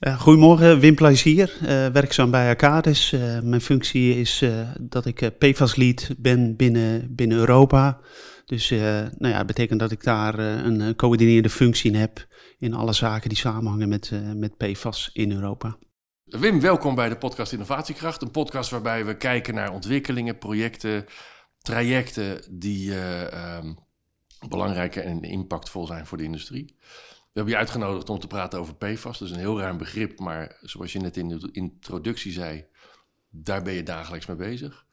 goedemorgen, Wim Plezier, uh, werkzaam bij Arcadis. Uh, mijn functie is dat ik PFAS-lead ben binnen, binnen Europa. Dus nou ja, dat betekent dat ik daar een coördinerende functie in heb in alle zaken die samenhangen met, met PFAS in Europa. Wim, welkom bij de podcast Innovatiekracht. Een podcast waarbij we kijken naar ontwikkelingen, projecten, trajecten die um, belangrijk en impactvol zijn voor de industrie. We hebben je uitgenodigd om te praten over PFAS. Dat is een heel ruim begrip, maar zoals je net in de introductie zei, daar ben je dagelijks mee bezig.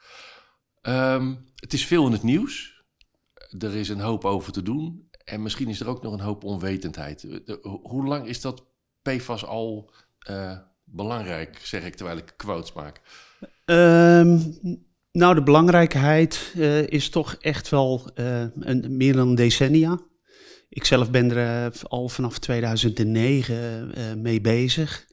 Ehm, het is veel in het nieuws. Er is een hoop over te doen. En misschien is er ook nog een hoop onwetendheid. hoe lang is dat PFAS al uh, belangrijk, zeg ik terwijl ik quotes maak? Um, nou, de belangrijkheid uh, is toch echt wel uh, een, meer dan decennia. Ik zelf ben er uh, al vanaf 2009 uh, mee bezig.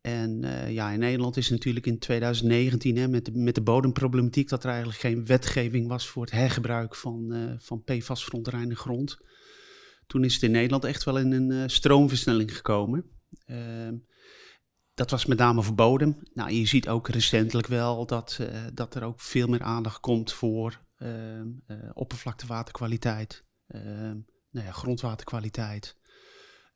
En uh, ja, in Nederland is natuurlijk in 2019 hè, met, de, met de bodemproblematiek dat er eigenlijk geen wetgeving was voor het hergebruik van, van PFAS verontreinigde grond. Toen is het in Nederland echt wel in een stroomversnelling gekomen. Ehm, dat was met name voor bodem. Nou, je ziet ook recentelijk wel dat, dat er ook veel meer aandacht komt voor ehm, oppervlaktewaterkwaliteit. Nou ja, grondwaterkwaliteit.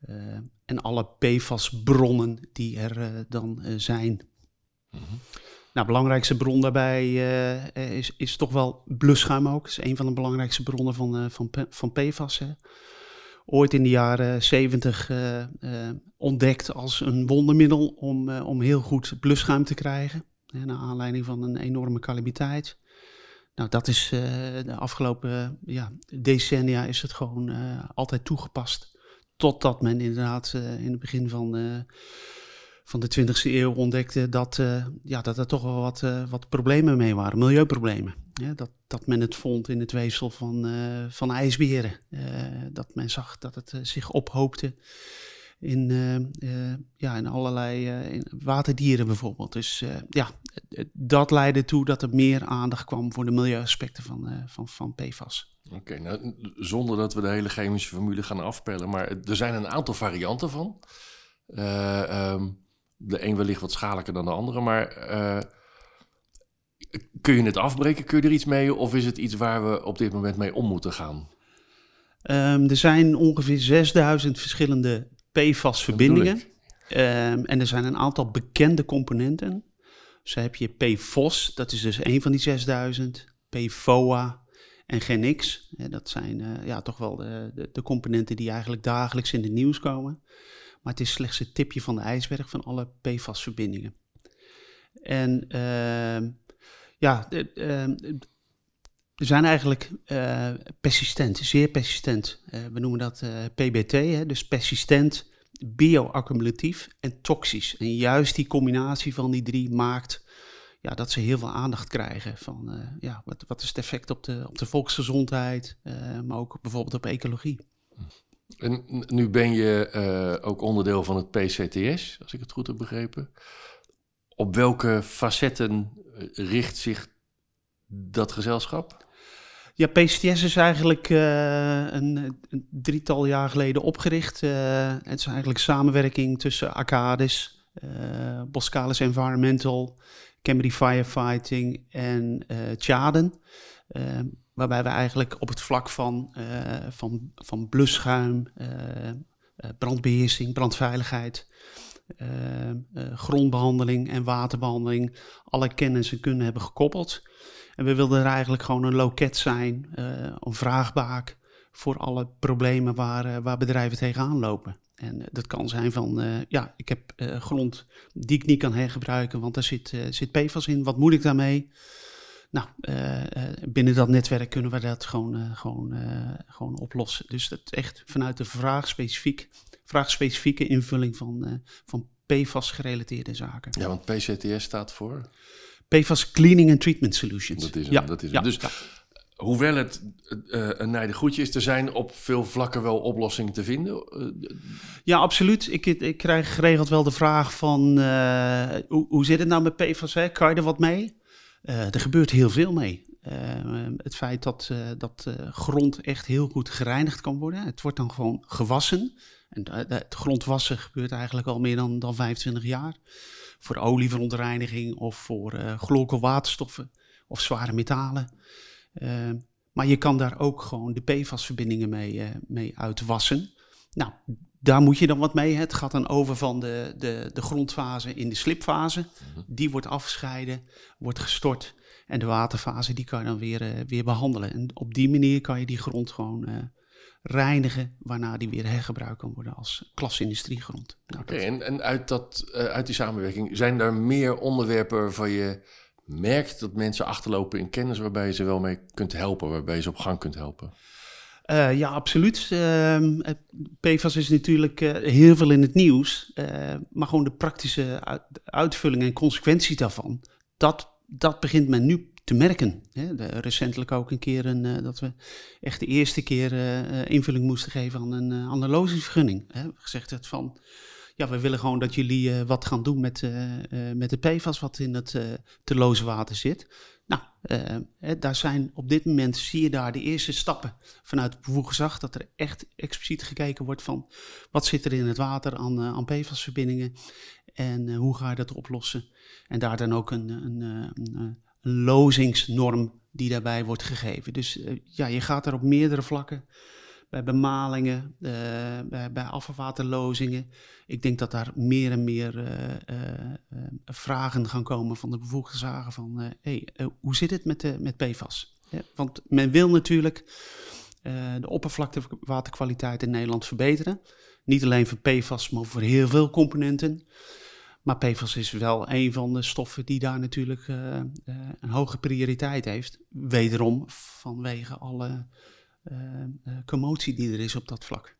Uh, en alle PFAS-bronnen die er uh, dan uh, zijn. Mm -hmm. Nou, belangrijkste bron daarbij is, is toch wel blusschuim ook. Dat is een van de belangrijkste bronnen van, van, van PFAS. Hè. Ooit in de jaren 70 ontdekt als een wondermiddel om, om heel goed blusschuim te krijgen. Hè, naar aanleiding van een enorme calamiteit. Nou, dat is uh, de afgelopen ja, decennia is het gewoon uh, altijd toegepast. Totdat men inderdaad uh, in het begin van, van de 20e eeuw ontdekte dat, ja, dat er toch wel wat, wat problemen mee waren, milieuproblemen. Ja, dat, dat men het vond in het weefsel van, van ijsberen. dat men zag dat het zich ophoopte in, ja, in allerlei in waterdieren bijvoorbeeld. Dus ja, dat leidde toe dat er meer aandacht kwam voor de milieuaspecten van, van, van PFAS. Oké, nou, zonder dat we de hele chemische formule gaan afpellen, maar er zijn een aantal varianten van. Um, de een wellicht wat schadelijker dan de andere, maar kun je het afbreken? Kun je er iets mee? Of is het iets waar we op dit moment mee om moeten gaan? Um, er zijn ongeveer 6000 verschillende PFAS-verbindingen. Um, en er zijn een aantal bekende componenten. Zo heb je PFOS, dat is dus een van die 6000. PFOA en GenX. dat zijn uh, ja, toch wel de, de, de, componenten die eigenlijk dagelijks in het nieuws komen. Maar het is slechts het tipje van de ijsberg van alle PFAS-verbindingen. En uh, ja, de, er zijn eigenlijk uh, persistent, zeer persistent. Uh, we noemen dat PBT, hè, dus persistent, bioaccumulatief en toxisch. En juist die combinatie van die drie maakt ja, dat ze heel veel aandacht krijgen. Van ja, wat, wat is het effect op de, op de volksgezondheid, maar ook bijvoorbeeld op ecologie. En nu ben je ook onderdeel van het PCTS, als ik het goed heb begrepen. Op welke facetten richt zich dat gezelschap? Ja, PCTS is eigenlijk uh, een, een, drietal jaar geleden opgericht. Uh, het is eigenlijk samenwerking tussen Arcadis, uh, Boskalis Environmental, Camry Firefighting en Tjaden. waarbij we eigenlijk op het vlak van, van, van blusschuim, brandbeheersing, brandveiligheid, grondbehandeling en waterbehandeling alle kennis en kunnen hebben gekoppeld. En we wilden er eigenlijk gewoon een loket zijn, uh, een vraagbaak voor alle problemen waar, uh, waar bedrijven tegenaan lopen. En uh, dat kan zijn van, ja, ik heb grond die ik niet kan hergebruiken, want daar zit, zit PFAS in. Wat moet ik daarmee? Nou, binnen dat netwerk kunnen we dat gewoon, gewoon, gewoon oplossen. Dus dat echt vanuit de vraagspecifiek, vraagspecifieke invulling van, van PFAS-gerelateerde zaken. Ja, want PCTS staat voor? PFAS Cleaning and Treatment Solutions. Dat is hem, ja. dat is ja. hem. Dus hoewel het uh, een goedje is, er zijn op veel vlakken wel oplossingen te vinden. Uh, ja, absoluut. Ik, ik, krijg geregeld wel de vraag van, uh, hoe, hoe zit het nou met PFAS? Hè? Kan je er wat mee? er gebeurt heel veel mee. het feit dat, dat grond echt heel goed gereinigd kan worden. Het wordt dan gewoon gewassen. En het grondwassen gebeurt eigenlijk al meer dan, dan 25 jaar. Voor olieverontreiniging of voor uh, waterstoffen of zware metalen. Uh, maar je kan daar ook gewoon de PFAS-verbindingen mee, uh, mee uitwassen. Nou, daar moet je dan wat mee. Het gaat dan over van de, de, de grondfase in de slipfase. Die wordt afgescheiden, wordt gestort. En de waterfase die kan je dan weer, weer behandelen. En op die manier kan je die grond gewoon reinigen, waarna die weer hergebruikt kan worden als klasindustriegrond. Nou, Oké, okay, en, en uit, dat, uh, uit die samenwerking, zijn er meer onderwerpen waarvan je merkt dat mensen achterlopen in kennis waarbij je ze wel mee kunt helpen, waarbij je ze op gang kunt helpen? Uh, ja, absoluut. Uh, PFAS is natuurlijk uh, heel veel in het nieuws, maar gewoon de praktische uit, uitvulling en consequenties daarvan, dat, dat begint men nu te merken. Hè. De, recentelijk ook een keer een, uh, dat we echt de eerste keer uh, invulling moesten geven aan een, aan. Hè. Gezegd het van, ja, we willen gewoon dat jullie wat gaan doen met, met de PFAS wat in het te loze water zit. Nou, daar zijn op dit moment, zie je daar de eerste stappen vanuit het bevoegd dat er echt expliciet gekeken wordt van, wat zit er in het water aan, aan PFAS-verbindingen en hoe ga je dat oplossen? En daar dan ook een, een een lozingsnorm die daarbij wordt gegeven. Dus uh, ja, je gaat er op meerdere vlakken. Bij bemalingen, uh, bij, bij afvalwaterlozingen. Ik denk dat daar meer en meer uh, vragen gaan komen van de bevoegde zagen van... hey, hoe zit het met, de, met PFAS? Ja, want men wil natuurlijk de oppervlaktewaterkwaliteit in Nederland verbeteren. Niet alleen voor PFAS, maar voor heel veel componenten. Maar PFAS is wel een van de stoffen die daar natuurlijk uh, uh, een hoge prioriteit heeft. Wederom vanwege alle uh, commotie die er is op dat vlak.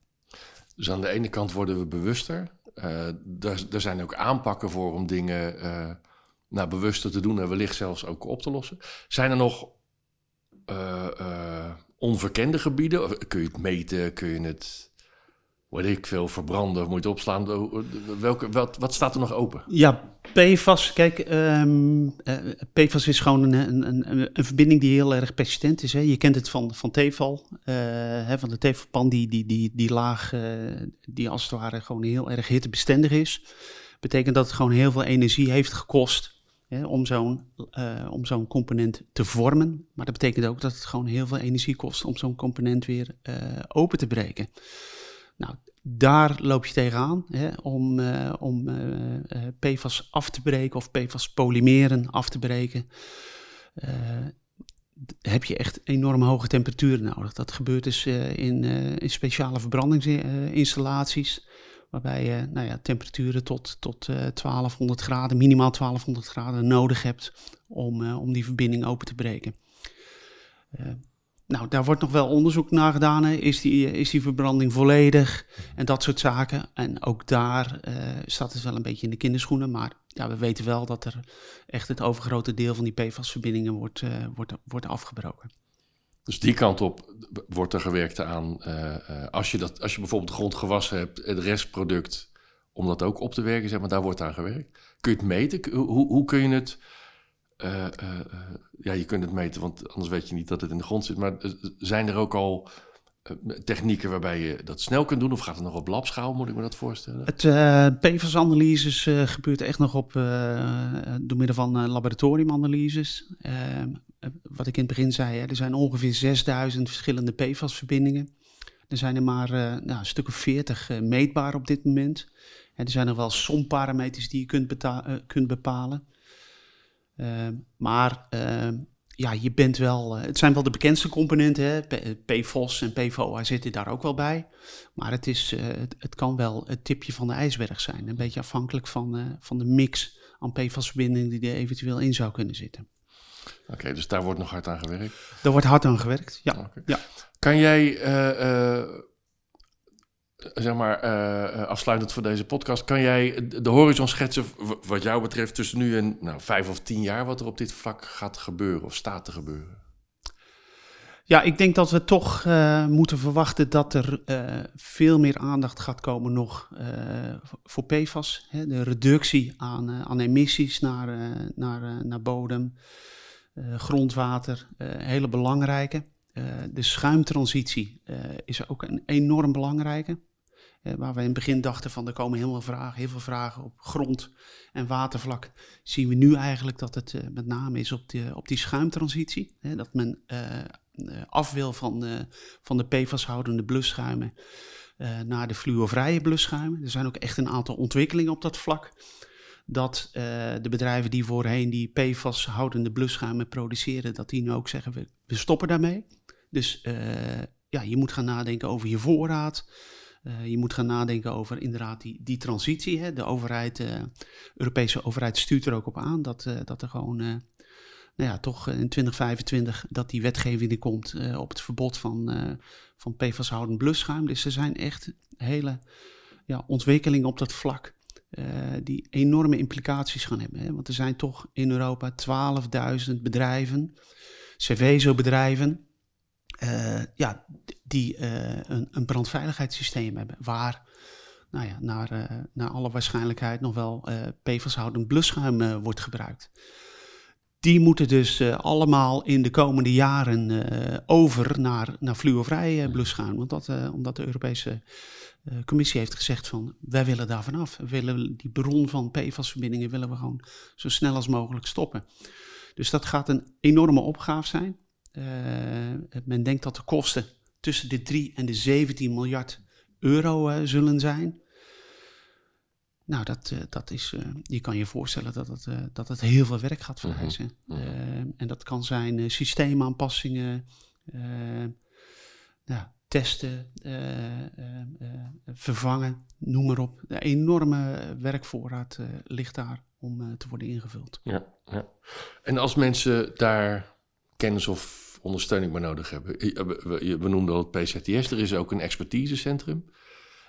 Dus aan de ene kant worden we bewuster. er, er zijn ook aanpakken voor om dingen nou, bewuster te doen en wellicht zelfs ook op te lossen. Zijn er nog onverkende gebieden? Kun je het meten? Kun je het wat ik veel verbranden, moet je opslaan. Welke, wat, wat staat er nog open? Ja, PFAS. Kijk, um, PFAS is gewoon een, een, een, verbinding die heel erg persistent is. Hè. Je kent het van, van Tefal, uh, hè, van de Tefalpan, die, die, die, die laag, uh, die als het ware gewoon heel erg hittebestendig is. Betekent dat het gewoon heel veel energie heeft gekost hè, om zo'n om zo'n component te vormen. Maar dat betekent ook dat het gewoon heel veel energie kost om zo'n component weer open te breken. Nou, daar loop je tegenaan hè, om, uh, om uh, uh, PFAS af te breken of PFAS-polymeren af te breken. heb je echt enorm hoge temperaturen nodig. Dat gebeurt dus in, in speciale verbrandingsinstallaties, waarbij je nou ja, temperaturen tot, tot 1200 graden, minimaal 1200 graden nodig hebt om, om die verbinding open te breken. Nou, daar wordt nog wel onderzoek naar gedaan. Hè. Is, die, is die verbranding volledig? En dat soort zaken. En ook daar uh, staat het wel een beetje in de kinderschoenen. Maar ja, we weten wel dat er echt het overgrote deel van die PFAS-verbindingen wordt, uh, wordt, wordt afgebroken. Dus die kant op wordt er gewerkt aan. Uh, als, je dat, als je bijvoorbeeld grond gewassen hebt, het restproduct, om dat ook op te werken, zeg maar, daar wordt aan gewerkt. Kun je het meten? Hoe, hoe kun je het uh, uh, ja, je kunt het meten, want anders weet je niet dat het in de grond zit. Maar zijn er ook al technieken waarbij je dat snel kunt doen? Of gaat het nog op labschaal, moet ik me dat voorstellen? Het PFAS-analyses gebeurt echt nog op door middel van laboratoriumanalyses. Ehm, wat ik in het begin zei, hè, er zijn ongeveer 6000 verschillende PFAS-verbindingen. Er zijn er maar nou, een stuk of 40 meetbaar op dit moment. En er zijn nog wel somparameters die je kunt, kunt bepalen. Uh, maar uh, ja, je bent wel. Uh, het zijn wel de bekendste componenten. Hè? PFOS en PFOA zitten daar ook wel bij. Maar het, is, het, het, kan wel het tipje van de ijsberg zijn. Een beetje afhankelijk van, van de mix aan PFAS-verbindingen die er eventueel in zou kunnen zitten. Oké, okay, dus daar wordt nog hard aan gewerkt? Daar wordt hard aan gewerkt, ja. Okay. ja. Kan jij zeg maar, uh, afsluitend voor deze podcast, kan jij de horizon schetsen wat jou betreft tussen nu en nou, vijf of tien jaar, wat er op dit vlak gaat gebeuren of staat te gebeuren? Ja, ik denk dat we toch uh, moeten verwachten dat er veel meer aandacht gaat komen nog voor PFAS. Hè, de reductie aan, aan emissies naar, naar, naar bodem, grondwater, hele belangrijke. de schuimtransitie is ook een enorm belangrijke. Waar we in het begin dachten van er komen heel veel vragen, heel veel vragen op grond- en watervlak. Zien we nu eigenlijk dat het met name is op, de, op die schuimtransitie. Dat men uh, af wil van de, van de PFAS-houdende blusschuimen naar de fluorvrije blusschuimen. Er zijn ook echt een aantal ontwikkelingen op dat vlak. Dat de bedrijven die voorheen die PFAS-houdende blusschuimen produceren, dat die nu ook zeggen, we, we stoppen daarmee. Dus ja, je moet gaan nadenken over je voorraad. Je moet gaan nadenken over inderdaad die, die transitie. Hè. De overheid, de Europese overheid stuurt er ook op aan dat, dat er gewoon nou ja, toch in 2025 dat die wetgeving er komt uh, op het verbod van, uh, van PFAS-houdend blusschuim. Dus er zijn echt hele ja, ontwikkelingen op dat vlak uh, die enorme implicaties gaan hebben. Hè? Want er zijn toch in Europa 12.000 bedrijven, Cervezo-bedrijven, ja, die een, een brandveiligheidssysteem hebben waar nou ja, naar, naar alle waarschijnlijkheid nog wel PFAS-houdend blusschuim wordt gebruikt die moeten dus allemaal in de komende jaren over naar, naar fluorvrij blusschuim. Want dat, omdat de Europese Commissie heeft gezegd van wij willen daar vanaf. We willen die bron van PFAS-verbindingen willen we gewoon zo snel als mogelijk stoppen. Dus dat gaat een enorme opgave zijn. Men denkt dat de kosten tussen de 3 en de 17 miljard euro zullen zijn. Nou, dat, uh, dat is, je kan je voorstellen dat het, dat het heel veel werk gaat vereisen. Mm -hmm. en dat kan zijn systeemaanpassingen, testen, vervangen, noem maar op. Een enorme werkvoorraad ligt daar om te worden ingevuld. Ja, ja. En als mensen daar kennis of ondersteuning bij nodig hebben, we, we, noemden al het PCTS, er is ook een expertisecentrum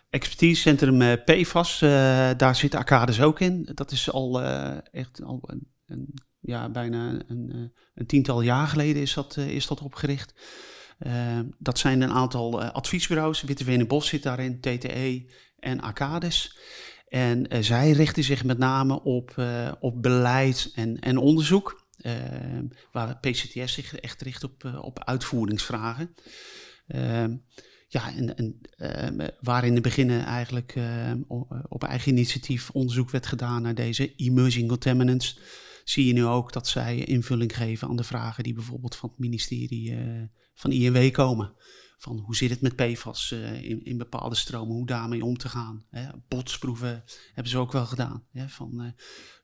expertisecentrum uh, PFAS, uh, daar zit Arcades ook in. Dat is al echt al een, een, ja, bijna een, een, tiental jaar geleden is dat, is dat opgericht. dat zijn een aantal adviesbureaus. Witte Bos zit daarin, TTE en Arcades. En zij richten zich met name op, op beleid en, en onderzoek. Waar PCTS zich echt richt op, op uitvoeringsvragen. Ja, en, en uh, waar in het begin eigenlijk op eigen initiatief onderzoek werd gedaan naar deze emerging contaminants, zie je nu ook dat zij invulling geven aan de vragen die bijvoorbeeld van het ministerie uh, van INW komen. Van hoe zit het met PFAS in, in, bepaalde stromen, hoe daarmee om te gaan. Hè? Botsproeven hebben ze ook wel gedaan. Hè? Van,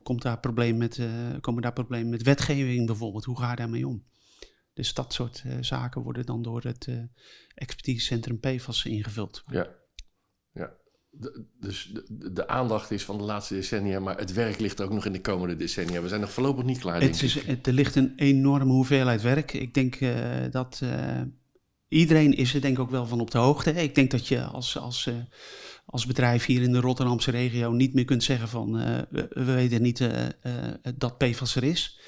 komt daar probleem met, komen daar problemen met wetgeving bijvoorbeeld, hoe ga je daarmee om? Dus dat soort uh, zaken worden dan door het uh, expertisecentrum PFAS ingevuld. Ja, ja. De, dus de, de, aandacht is van de laatste decennia, maar het werk ligt ook nog in de komende decennia. We zijn nog voorlopig niet klaar. Het is, het, er ligt een enorme hoeveelheid werk. Ik denk uh, dat iedereen is er denk ik ook wel van op de hoogte. Ik denk dat je als, als, als bedrijf hier in de Rotterdamse regio niet meer kunt zeggen van we, we, weten niet dat PFAS er is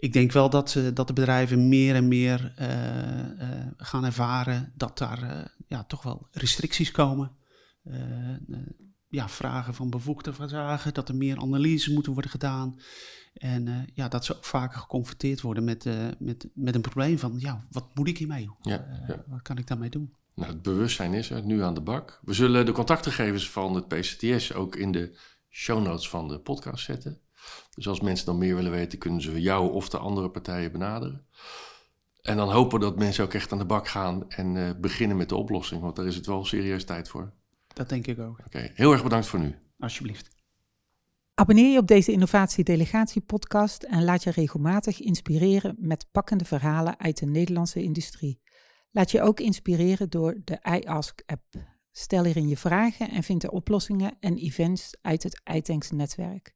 ik denk wel dat, uh, dat de bedrijven meer en meer uh, uh, gaan ervaren dat daar ja, toch wel restricties komen. Ja, vragen van bevoegde verzagen, dat er meer analyses moeten worden gedaan. En ja, dat ze ook vaker geconfronteerd worden met, met, met een probleem van, ja, wat moet ik hiermee? Ja, ja. Wat kan ik daarmee doen? Nou, het bewustzijn is er nu aan de bak. We zullen de contactgegevens van het PCTS ook in de show notes van de podcast zetten. Dus als mensen dan meer willen weten, kunnen ze jou of de andere partijen benaderen. En dan hopen dat mensen ook echt aan de bak gaan en beginnen met de oplossing, want daar is het wel serieus tijd voor. Dat denk ik ook. Oké, heel erg bedankt voor nu. Alsjeblieft. Abonneer je op deze Innovatie Delegatie podcast en laat je regelmatig inspireren met pakkende verhalen uit de Nederlandse industrie. Laat je ook inspireren door de iAsk app. Stel hierin je vragen en vind de oplossingen en events uit het iTanks netwerk.